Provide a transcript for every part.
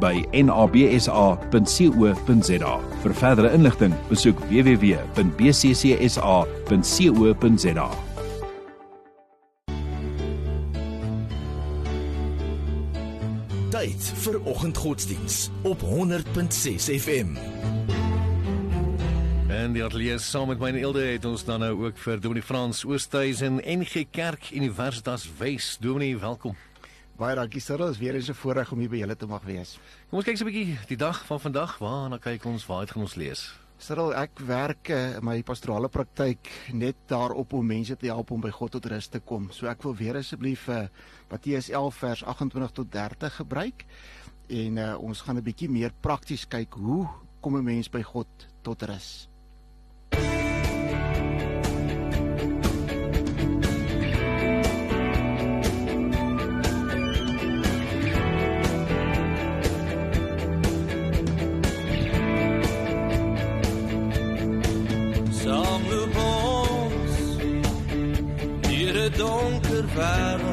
by nabsa.co.za. Vir verdere inligting, besoek www.bccsa.co.za. Tyd vir oggendgodsdiens op 100.6 FM. En die atelier saam met my en Elde het ons dan nou ook vir Dominee Frans Oosthuizen NG Kerk Universitas Wes. Dominee, welkom. Baie dankie Cyril, is weer eens 'n voorreg om hier by julle te mag wees. Kom ons kyk so 'n bietjie die dag van vandag. Waarna kyk ons? Waar het gaan ons lees? Cyril, ek werk eh, in my pastorale praktyk net daarop om mense te help om by God tot rus te kom. So ek wil weer asseblief uh, Matteus 11 vers 28 tot 30 gebruik en uh, ons gaan 'n bietjie meer prakties kyk hoe kom 'n mens by God tot rus. Para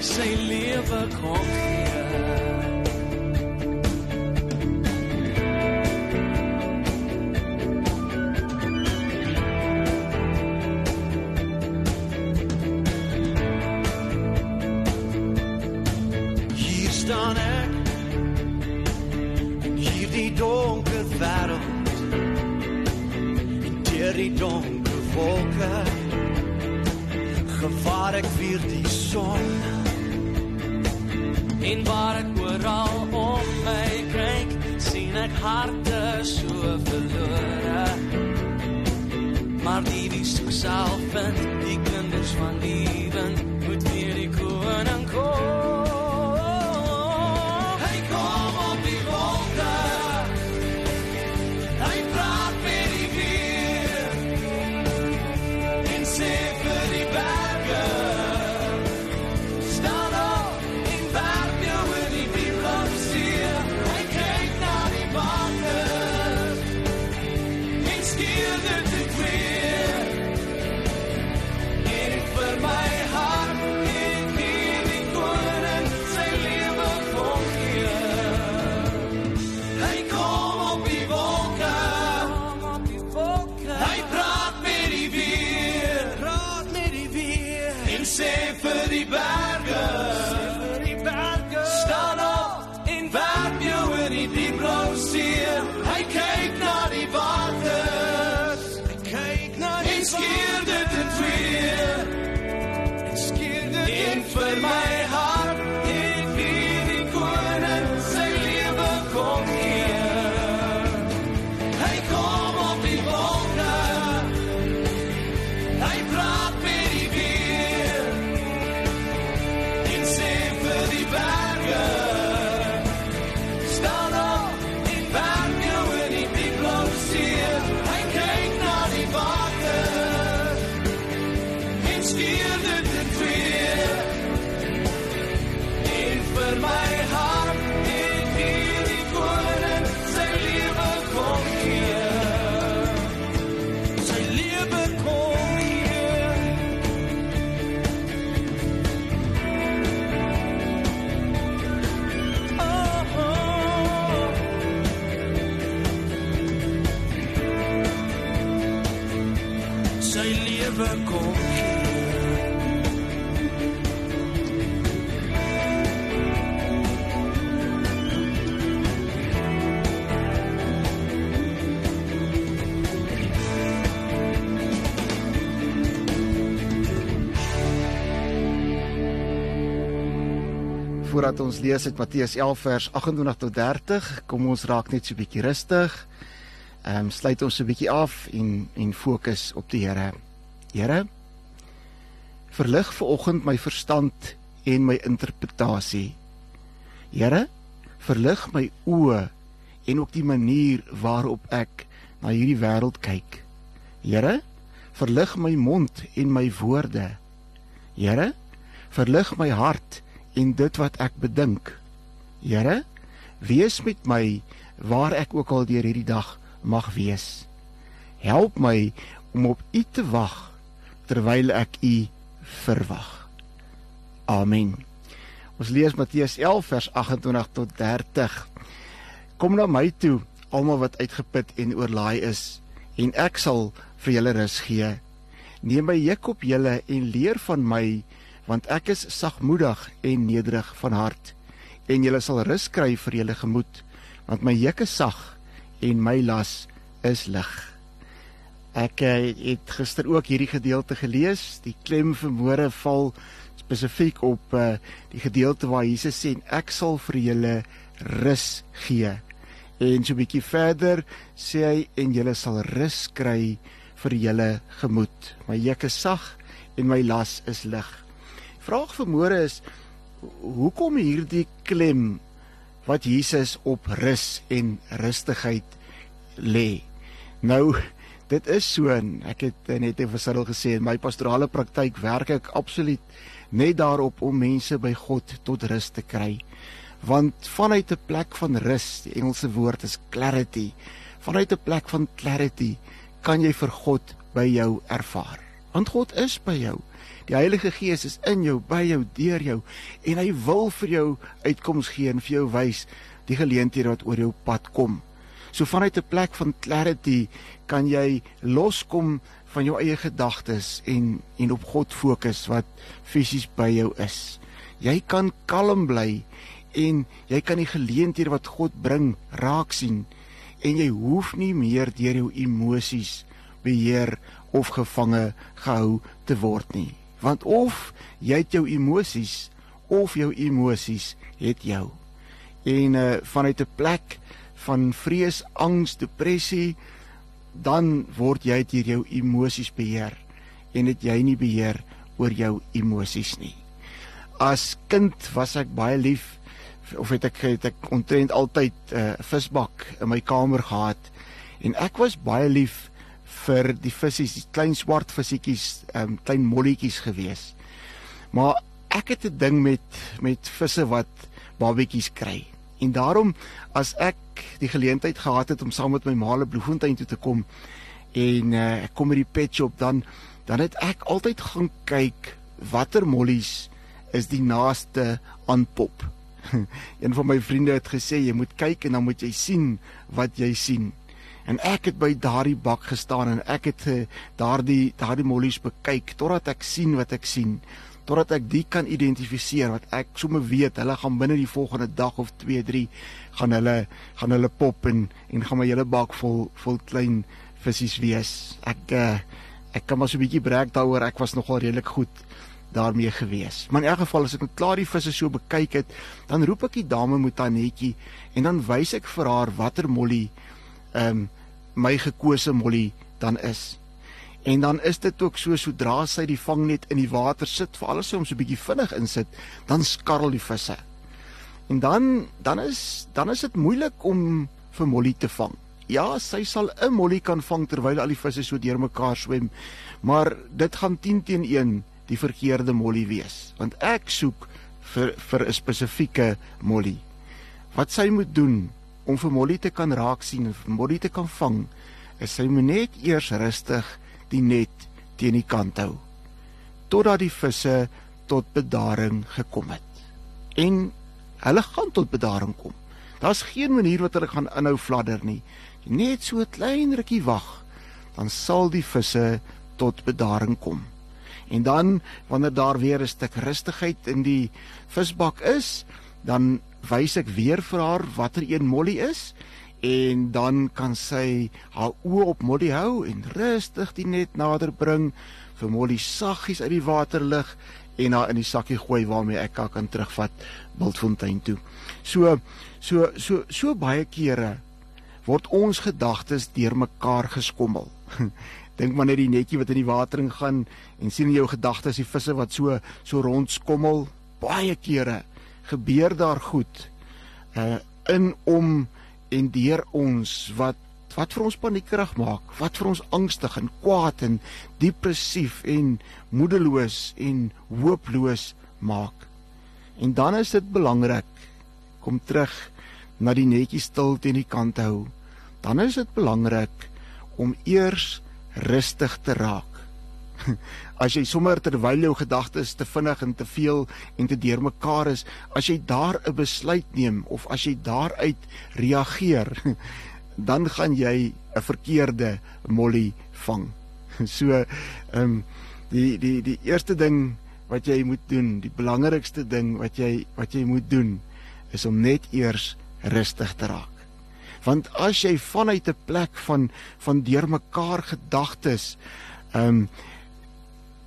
Sy lewe kom gee. Maar die wie soek self vind die kinders van die wind moet weer die koning kom hy lewe kom gee. Voordat ons lees uit Matteus 11 vers 28 tot 30, kom ons raak net so 'n bietjie rustig. Ehm um, sluit ons 'n bietjie af en en fokus op die Here. Here, verlig ver oggend my verstand en my interpretasie. Here, verlig my oë en ook die manier waarop ek na hierdie wêreld kyk. Here, verlig my mond en my woorde. Here, verlig my hart en dit wat ek bedink. Here, wees met my waar ek ook al deur hierdie dag mag wees. Help my om op U te wag terwyl ek U verwag. Amen. Ons lees Matteus 11 vers 28 tot 30. Kom na my toe, almal wat uitgeput en oorlaai is, en ek sal vir julle rus gee. Neem my juk op julle en leer van my want ek is sagmoedig en nederig van hart en julle sal rus kry vir julle gemoed want my juk is sag en my las is lig. Ek eh, het gister ook hierdie gedeelte gelees. Die klem vermoere val spesifiek op uh, die gedeelte waar Jesus sê ek sal vir julle rus gee. En so 'n bietjie verder sê hy en julle sal rus kry vir julle gemoed. My juk is sag en my las is lig. Vraag vir môre is hoekom hierdie klem wat Jesus op rus en rustigheid lê. Nou dit is so en ek het net effe sirdel gesê in my pastorale praktyk werk ek absoluut net daarop om mense by God tot rus te kry. Want vanuit 'n plek van rus, die Engelse woord is clarity, vanuit 'n plek van clarity kan jy vir God by jou ervaar. Want God is by jou. Die Heilige Gees is in jou, by jou, deur jou en hy wil vir jou uitkoms gee en vir jou wys die geleenthede wat oor jou pad kom. So vanuit 'n plek van clarity kan jy loskom van jou eie gedagtes en en op God fokus wat fisies by jou is. Jy kan kalm bly en jy kan die geleenthede wat God bring raak sien en jy hoef nie meer deur jou emosies beheer of gevange gehou te word nie want of jy het jou emosies of jou emosies het jou en uh, vanuit 'n plek van vrees, angs, depressie dan word jy deur jou emosies beheer en het jy nie beheer oor jou emosies nie. As kind was ek baie lief of het ek het ek ontrent altyd 'n uh, visbak in my kamer gehad en ek was baie lief vir die visse, die klein swart visietjies, ehm um, klein molletjies gewees. Maar ek het 'n ding met met visse wat babetjies kry. En daarom as ek die geleentheid gehad het om saam met my ma na Bloemfontein toe te kom en uh, ek kom met die pet shop dan dan het ek altyd gaan kyk watter mollies is die naaste aan pop. Een van my vriende het gesê jy moet kyk en dan moet jy sien wat jy sien. En ek het by daardie bak gestaan en ek het uh, daardie daardie mollies bekyk totdat ek sien wat ek sien, totdat ek die kan identifiseer wat ek sommer weet hulle gaan binne die volgende dag of 2, 3 gaan hulle gaan hulle pop en en gaan my hele bak vol vol klein visse wees. Ek uh, ek kan maar so 'n bietjie breek daaroor. Ek was nogal redelik goed daarmee gewees. Maar in elk geval as ek net klaar die visse so bekyk het, dan roep ek die dame met haar netjie en dan wys ek vir haar watter mollie ehm um, my gekose molly dan is. En dan is dit ook so sodra sy die vangnet in die water sit, vir alles om so 'n bietjie vinnig insit, dan skarrel die visse. En dan dan is dan is dit moeilik om vir molly te vang. Ja, sy sal 'n molly kan vang terwyl al die visse so deurmekaar swem, maar dit gaan 10 teen 1 die verkeerde molly wees, want ek soek vir vir 'n spesifieke molly. Wat sy moet doen om vir Molly te kan raak sien en vir Molly te kan vang, is sy moet net eers rustig die net teen die kant hou totdat die visse tot bedaring gekom het. En hulle gaan tot bedaring kom. Daar's geen manier wat hulle gaan inhou fladder nie. Net so 'n klein rukkie wag, dan sal die visse tot bedaring kom. En dan wanneer daar weer 'n stuk rustigheid in die visbak is, dan wys ek weer vir haar watter een Molly is en dan kan sy haar oë op Molly hou en rustig die net nader bring vir Molly saggies uit die water lig en haar in die sakkie gooi waarmee ek haar kan terugvat Bultfontein toe. So so so so baie kere word ons gedagtes deurmekaar geskommel. Dink maar net die netjie wat in die water ingaan en sien in jou gedagtes die visse wat so so rondskommel. Baie kere gebeur daar goed uh in om en deur ons wat wat vir ons paniekerig maak, wat vir ons angstig en kwaad en depressief en moedeloos en hooploos maak. En dan is dit belangrik kom terug na die netjie stil teen die kant hou. Dan is dit belangrik om eers rustig te raak. As jy sommer terwyl jou gedagtes te vinnig en te veel en te deurmekaar is, as jy daar 'n besluit neem of as jy daaruit reageer, dan gaan jy 'n verkeerde molly vang. So ehm um, die die die eerste ding wat jy moet doen, die belangrikste ding wat jy wat jy moet doen is om net eers rustig te raak. Want as jy vanuit 'n plek van van deurmekaar gedagtes ehm um,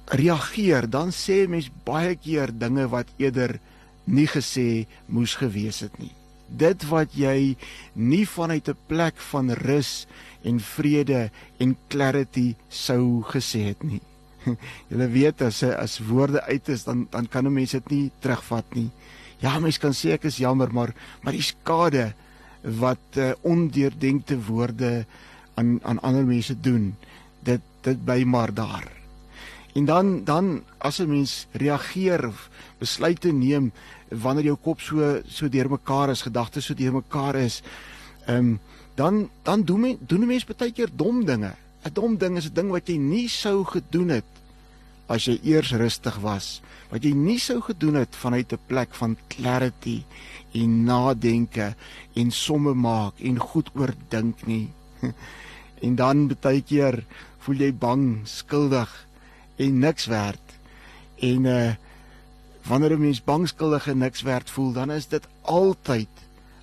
reageer, dan sê mens baie keer dinge wat eerder nie gesê moes gewees het nie dit wat jy nie vanuit 'n plek van rus en vrede en clarity sou gesê het nie. Jy weet as as woorde uit is dan dan kan 'n mens dit nie terugvat nie. Ja, mens kan sê ek is jammer, maar maar die skade wat uh, ondeurdenkte woorde aan aan ander mense doen, dit dit bly maar daar. En dan dan as 'n mens reageer of besluite neem wanneer jou kop so so deurmekaar is, gedagtes so deurmekaar is, ehm um, dan dan doen men doen 'n mens baie keer dom dinge. 'n Dom ding is 'n ding wat jy nie sou gedoen het as jy eers rustig was, wat jy nie sou gedoen het vanuit 'n plek van clarity en nadenke en somme maak en goed oordink nie. En dan baie keer voel jy bang, skuldig en niks werd. En uh wanneer 'n mens bangskuldig en niks werd voel, dan is dit altyd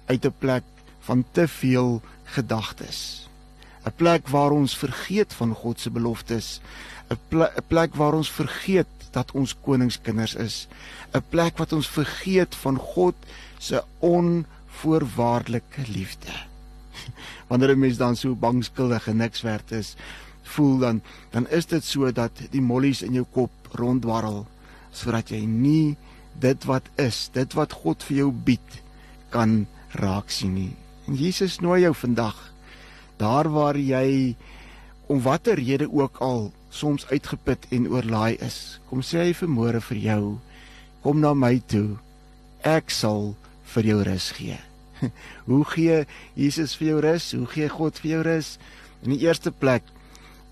uit 'n plek van te veel gedagtes. 'n Plek waar ons vergeet van God se beloftes, 'n plek, plek waar ons vergeet dat ons koningskinders is, 'n plek wat ons vergeet van God se onvoorwaardelike liefde. Wanneer 'n mens dan so bangskuldig en niks werd is, voel dan dan is dit so dat die mollies in jou kop ronddwarrel sodat jy nie dit wat is, dit wat God vir jou bied kan raak sien nie. En Jesus nooi jou vandag daar waar jy om watter rede ook al soms uitgeput en oorlaai is. Kom sê hy vermoere vir jou, kom na my toe. Ek sal vir jou rus gee. Hoe gee Jesus vir jou rus? Hoe gee God vir jou rus? In die eerste plek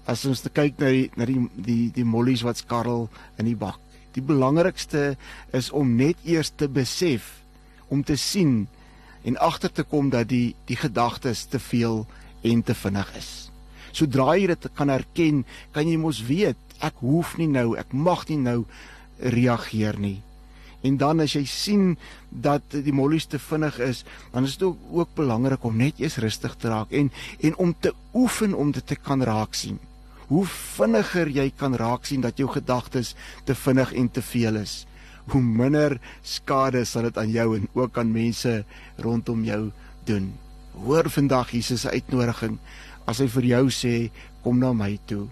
as ons kyk na die na die die die mollies wat skarrel in die bak. Die belangrikste is om net eers te besef om te sien en agter te kom dat die die gedagtes te veel en te vinnig is. Sodra jy dit kan erken, kan jy mos weet ek hoef nie nou, ek mag nie nou reageer nie. En dan as jy sien dat die mollies te vinnig is, dan is dit ook, ook belangrik om net eers rustig te raak en en om te oefen om dit te kan raak sien hoe vinniger jy kan raak sien dat jou gedagtes te vinnig en te veel is, hoe minder skade sal dit aan jou en ook aan mense rondom jou doen. Hoor vandag Jesus se uitnodiging as hy vir jou sê kom na my toe.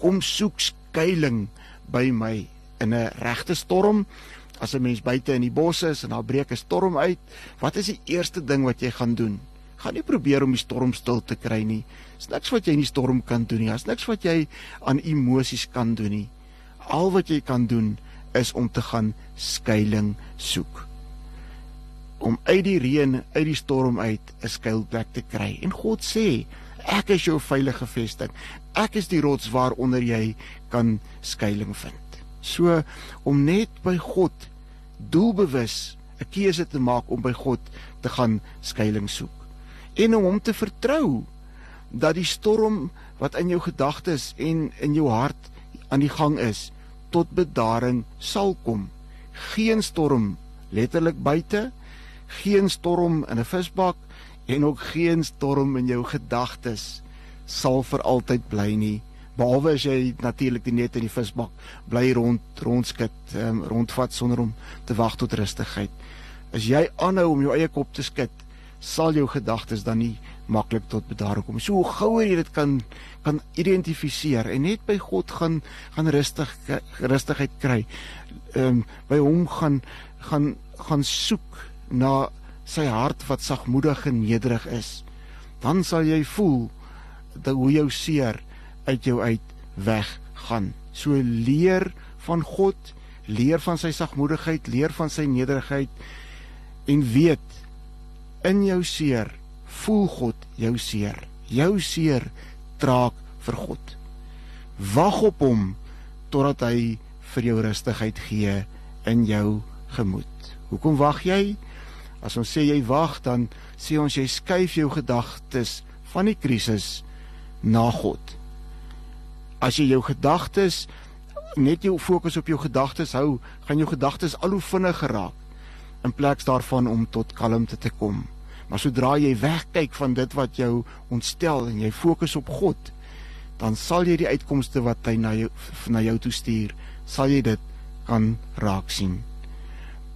Kom soek skuilings by my in 'n regte storm. As 'n mens buite in die bosse is en daar breek 'n storm uit, wat is die eerste ding wat jy gaan doen? Gaan nie probeer om die storm stil te kry nie. Dis niks wat jy in die storm kan doen nie. Dis niks wat jy aan emosies kan doen nie. Al wat jy kan doen is om te gaan skuilings soek. Om uit die reën, uit die storm uit 'n skuilplek te kry. En God sê, ek is jou veilige vesting. Ek is die rots waaronder jy kan skuilings vind. So om net by God doelbewus 'n keuse te maak om by God te gaan skuilings soek en om hom te vertrou dat die storm wat in jou gedagtes en in jou hart aan die gang is, tot bedaring sal kom. Geen storm letterlik buite, geen storm in 'n visbak en ook geen storm in jou gedagtes sal vir altyd bly nie behalwe as jy natuurlik die net in die visbak bly rond rondskit um, rondvat sonder om te wag tot rustigheid as jy aanhou om jou eie kop te skud sal jou gedagtes dan nie maklik tot bedaring kom. So gouer jy dit kan kan identifiseer en net by God gaan gaan rustig rustigheid kry. Ehm um, by hom gaan gaan gaan soek na sy hart wat sagmoedig en nederig is. Dan sal jy voel dat hoe jou seer uit jou uit weggaan. So leer van God, leer van sy sagmoedigheid, leer van sy nederigheid en weet in jou seer voel God jou seer. Jou seer traak vir God. Wag op hom totdat hy vir jou rustigheid gee in jou gemoed. Hoekom wag jy? As ons sê jy wag, dan sê ons jy skuif jou gedagtes van die krisis na God. As jy jou gedagtes net jou fokus op jou gedagtes hou, gaan jou gedagtes al hoe vinniger raak in plaas daarvan om tot kalmte te kom. Maar sodra jy wegkyk van dit wat jou ontstel en jy fokus op God, dan sal jy die uitkomste wat hy na jou na jou toe stuur, sal jy dit kan raak sien.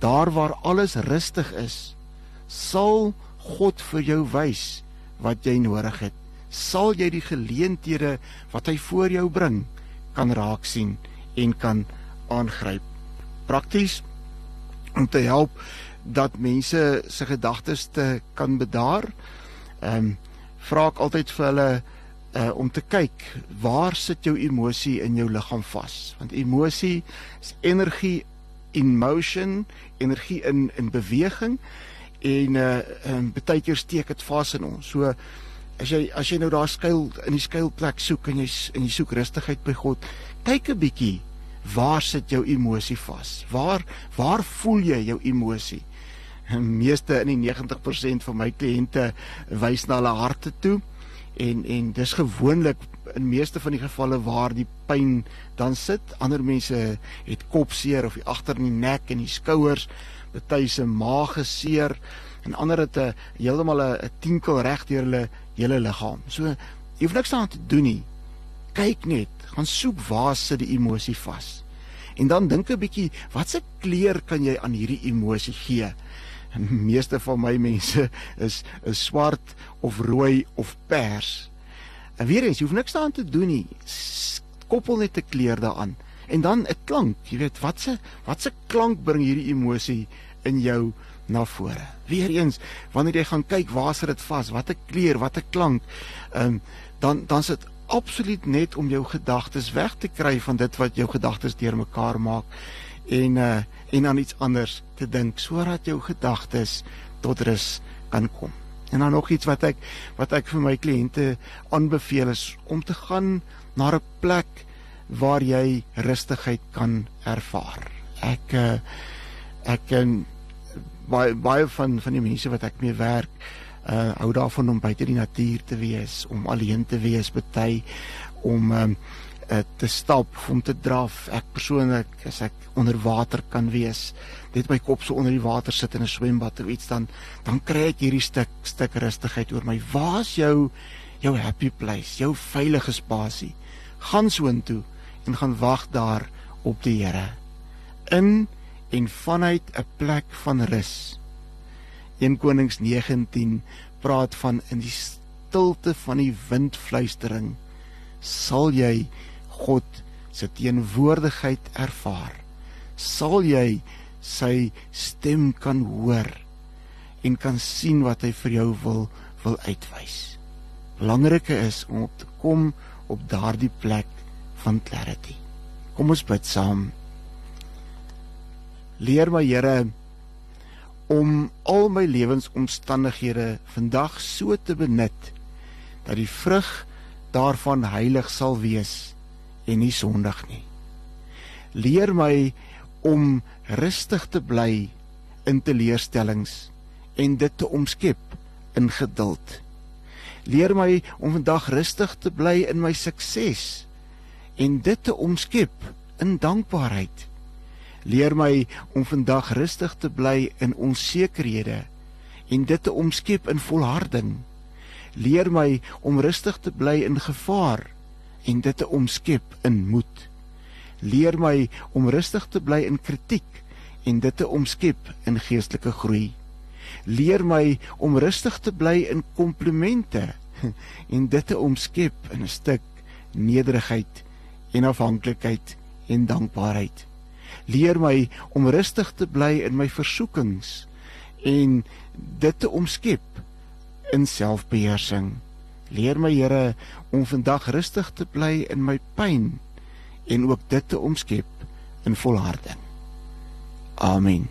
Daar waar alles rustig is, sal God vir jou wys wat jy nodig het. Sal jy die geleenthede wat hy voor jou bring kan raak sien en kan aangryp. Prakties om te help dat mense se gedagtes te kan bedaar. Ehm um, vra ek altyd vir hulle uh om te kyk waar sit jou emosie in jou liggaam vas? Want emosie is energie in motion, energie in in beweging en uh en baie keer steek dit vas in ons. So as jy as jy nou daar skuil in die skuilplek soek en jy en jy soek rustigheid by God, kyk 'n bietjie waar sit jou emosie vas? Waar waar voel jy jou emosie? meeste in die 90% van my kliënte wys na hulle harte toe en en dis gewoonlik in meeste van die gevalle waar die pyn dan sit. Ander mense het kopseer of die agter in die nek en die skouers, party se maag geseer en ander het 'n heeltemal 'n tinkel reg deur hulle hele liggaam. So jy hoef niks aan te doen nie. Kyk net, gaan soek waar sit die emosie vas. En dan dink 'n bietjie, watse kleur kan jy aan hierdie emosie gee? meeste van my mense is is swart of rooi of pers. En weer eens, jy hoef niks daaraan te doen nie. Koppel net 'n kleur daaraan en dan 'n klank. Jy weet watse watse klank bring hierdie emosie in jou na vore. Weer eens, wanneer jy gaan kyk waar sit dit vas? Watter kleur, watter klank? Ehm um, dan dan sit absoluut net om jou gedagtes weg te kry van dit wat jou gedagtes deurmekaar maak en uh en aan iets anders te dink sodat jou gedagtes tot rus kan kom. En dan nog iets wat ek wat ek vir my kliënte aanbeveel is om te gaan na 'n plek waar jy rustigheid kan ervaar. Ek uh ek ken baie baie van van die mense wat ek mee werk uh hou daarvan om buite die natuur te wees, om alleen te wees, bety om um uh, te stap, om te draf. Ek persoonlik as ek onder water kan wees, net my kop so onder die water sit in 'n swembad of iets dan dan kry ek hierdie stuk stuk rustigheid oor my. Waar's jou jou happy place, jou veilige spasie? Gaan soontoe en gaan wag daar op die Here. In en vanuit 'n plek van rus. 1 Konings 19 praat van in die stilte van die windfluistering sal jy God se teenwoordigheid ervaar, sal jy sy stem kan hoor en kan sien wat hy vir jou wil wil uitwys. Belangrike is om op te kom op daardie plek van clarity. Kom ons bid saam. Leer my Here om al my lewensomstandighede vandag so te benut dat die vrug daarvan heilig sal wees en nie sondig nie. Leer my om rustig te bly in teleurstellings en dit te omskep in geduld. Leer my om vandag rustig te bly in my sukses en dit te omskep in dankbaarheid. Leer my om vandag rustig te bly in onsekerhede en dit te omskep in volharding. Leer my om rustig te bly in gevaar en dit te omskep in moed. Leer my om rustig te bly in kritiek en dit te omskep in geestelike groei. Leer my om rustig te bly in komplimente en dit te omskep in 'n stuk nederigheid en afhanklikheid en dankbaarheid. Leer my om rustig te bly in my versoekings en dit te omskep in selfbeheersing. Leer my Here om vandag rustig te bly in my pyn en ook dit te omskep in volharding. Amen.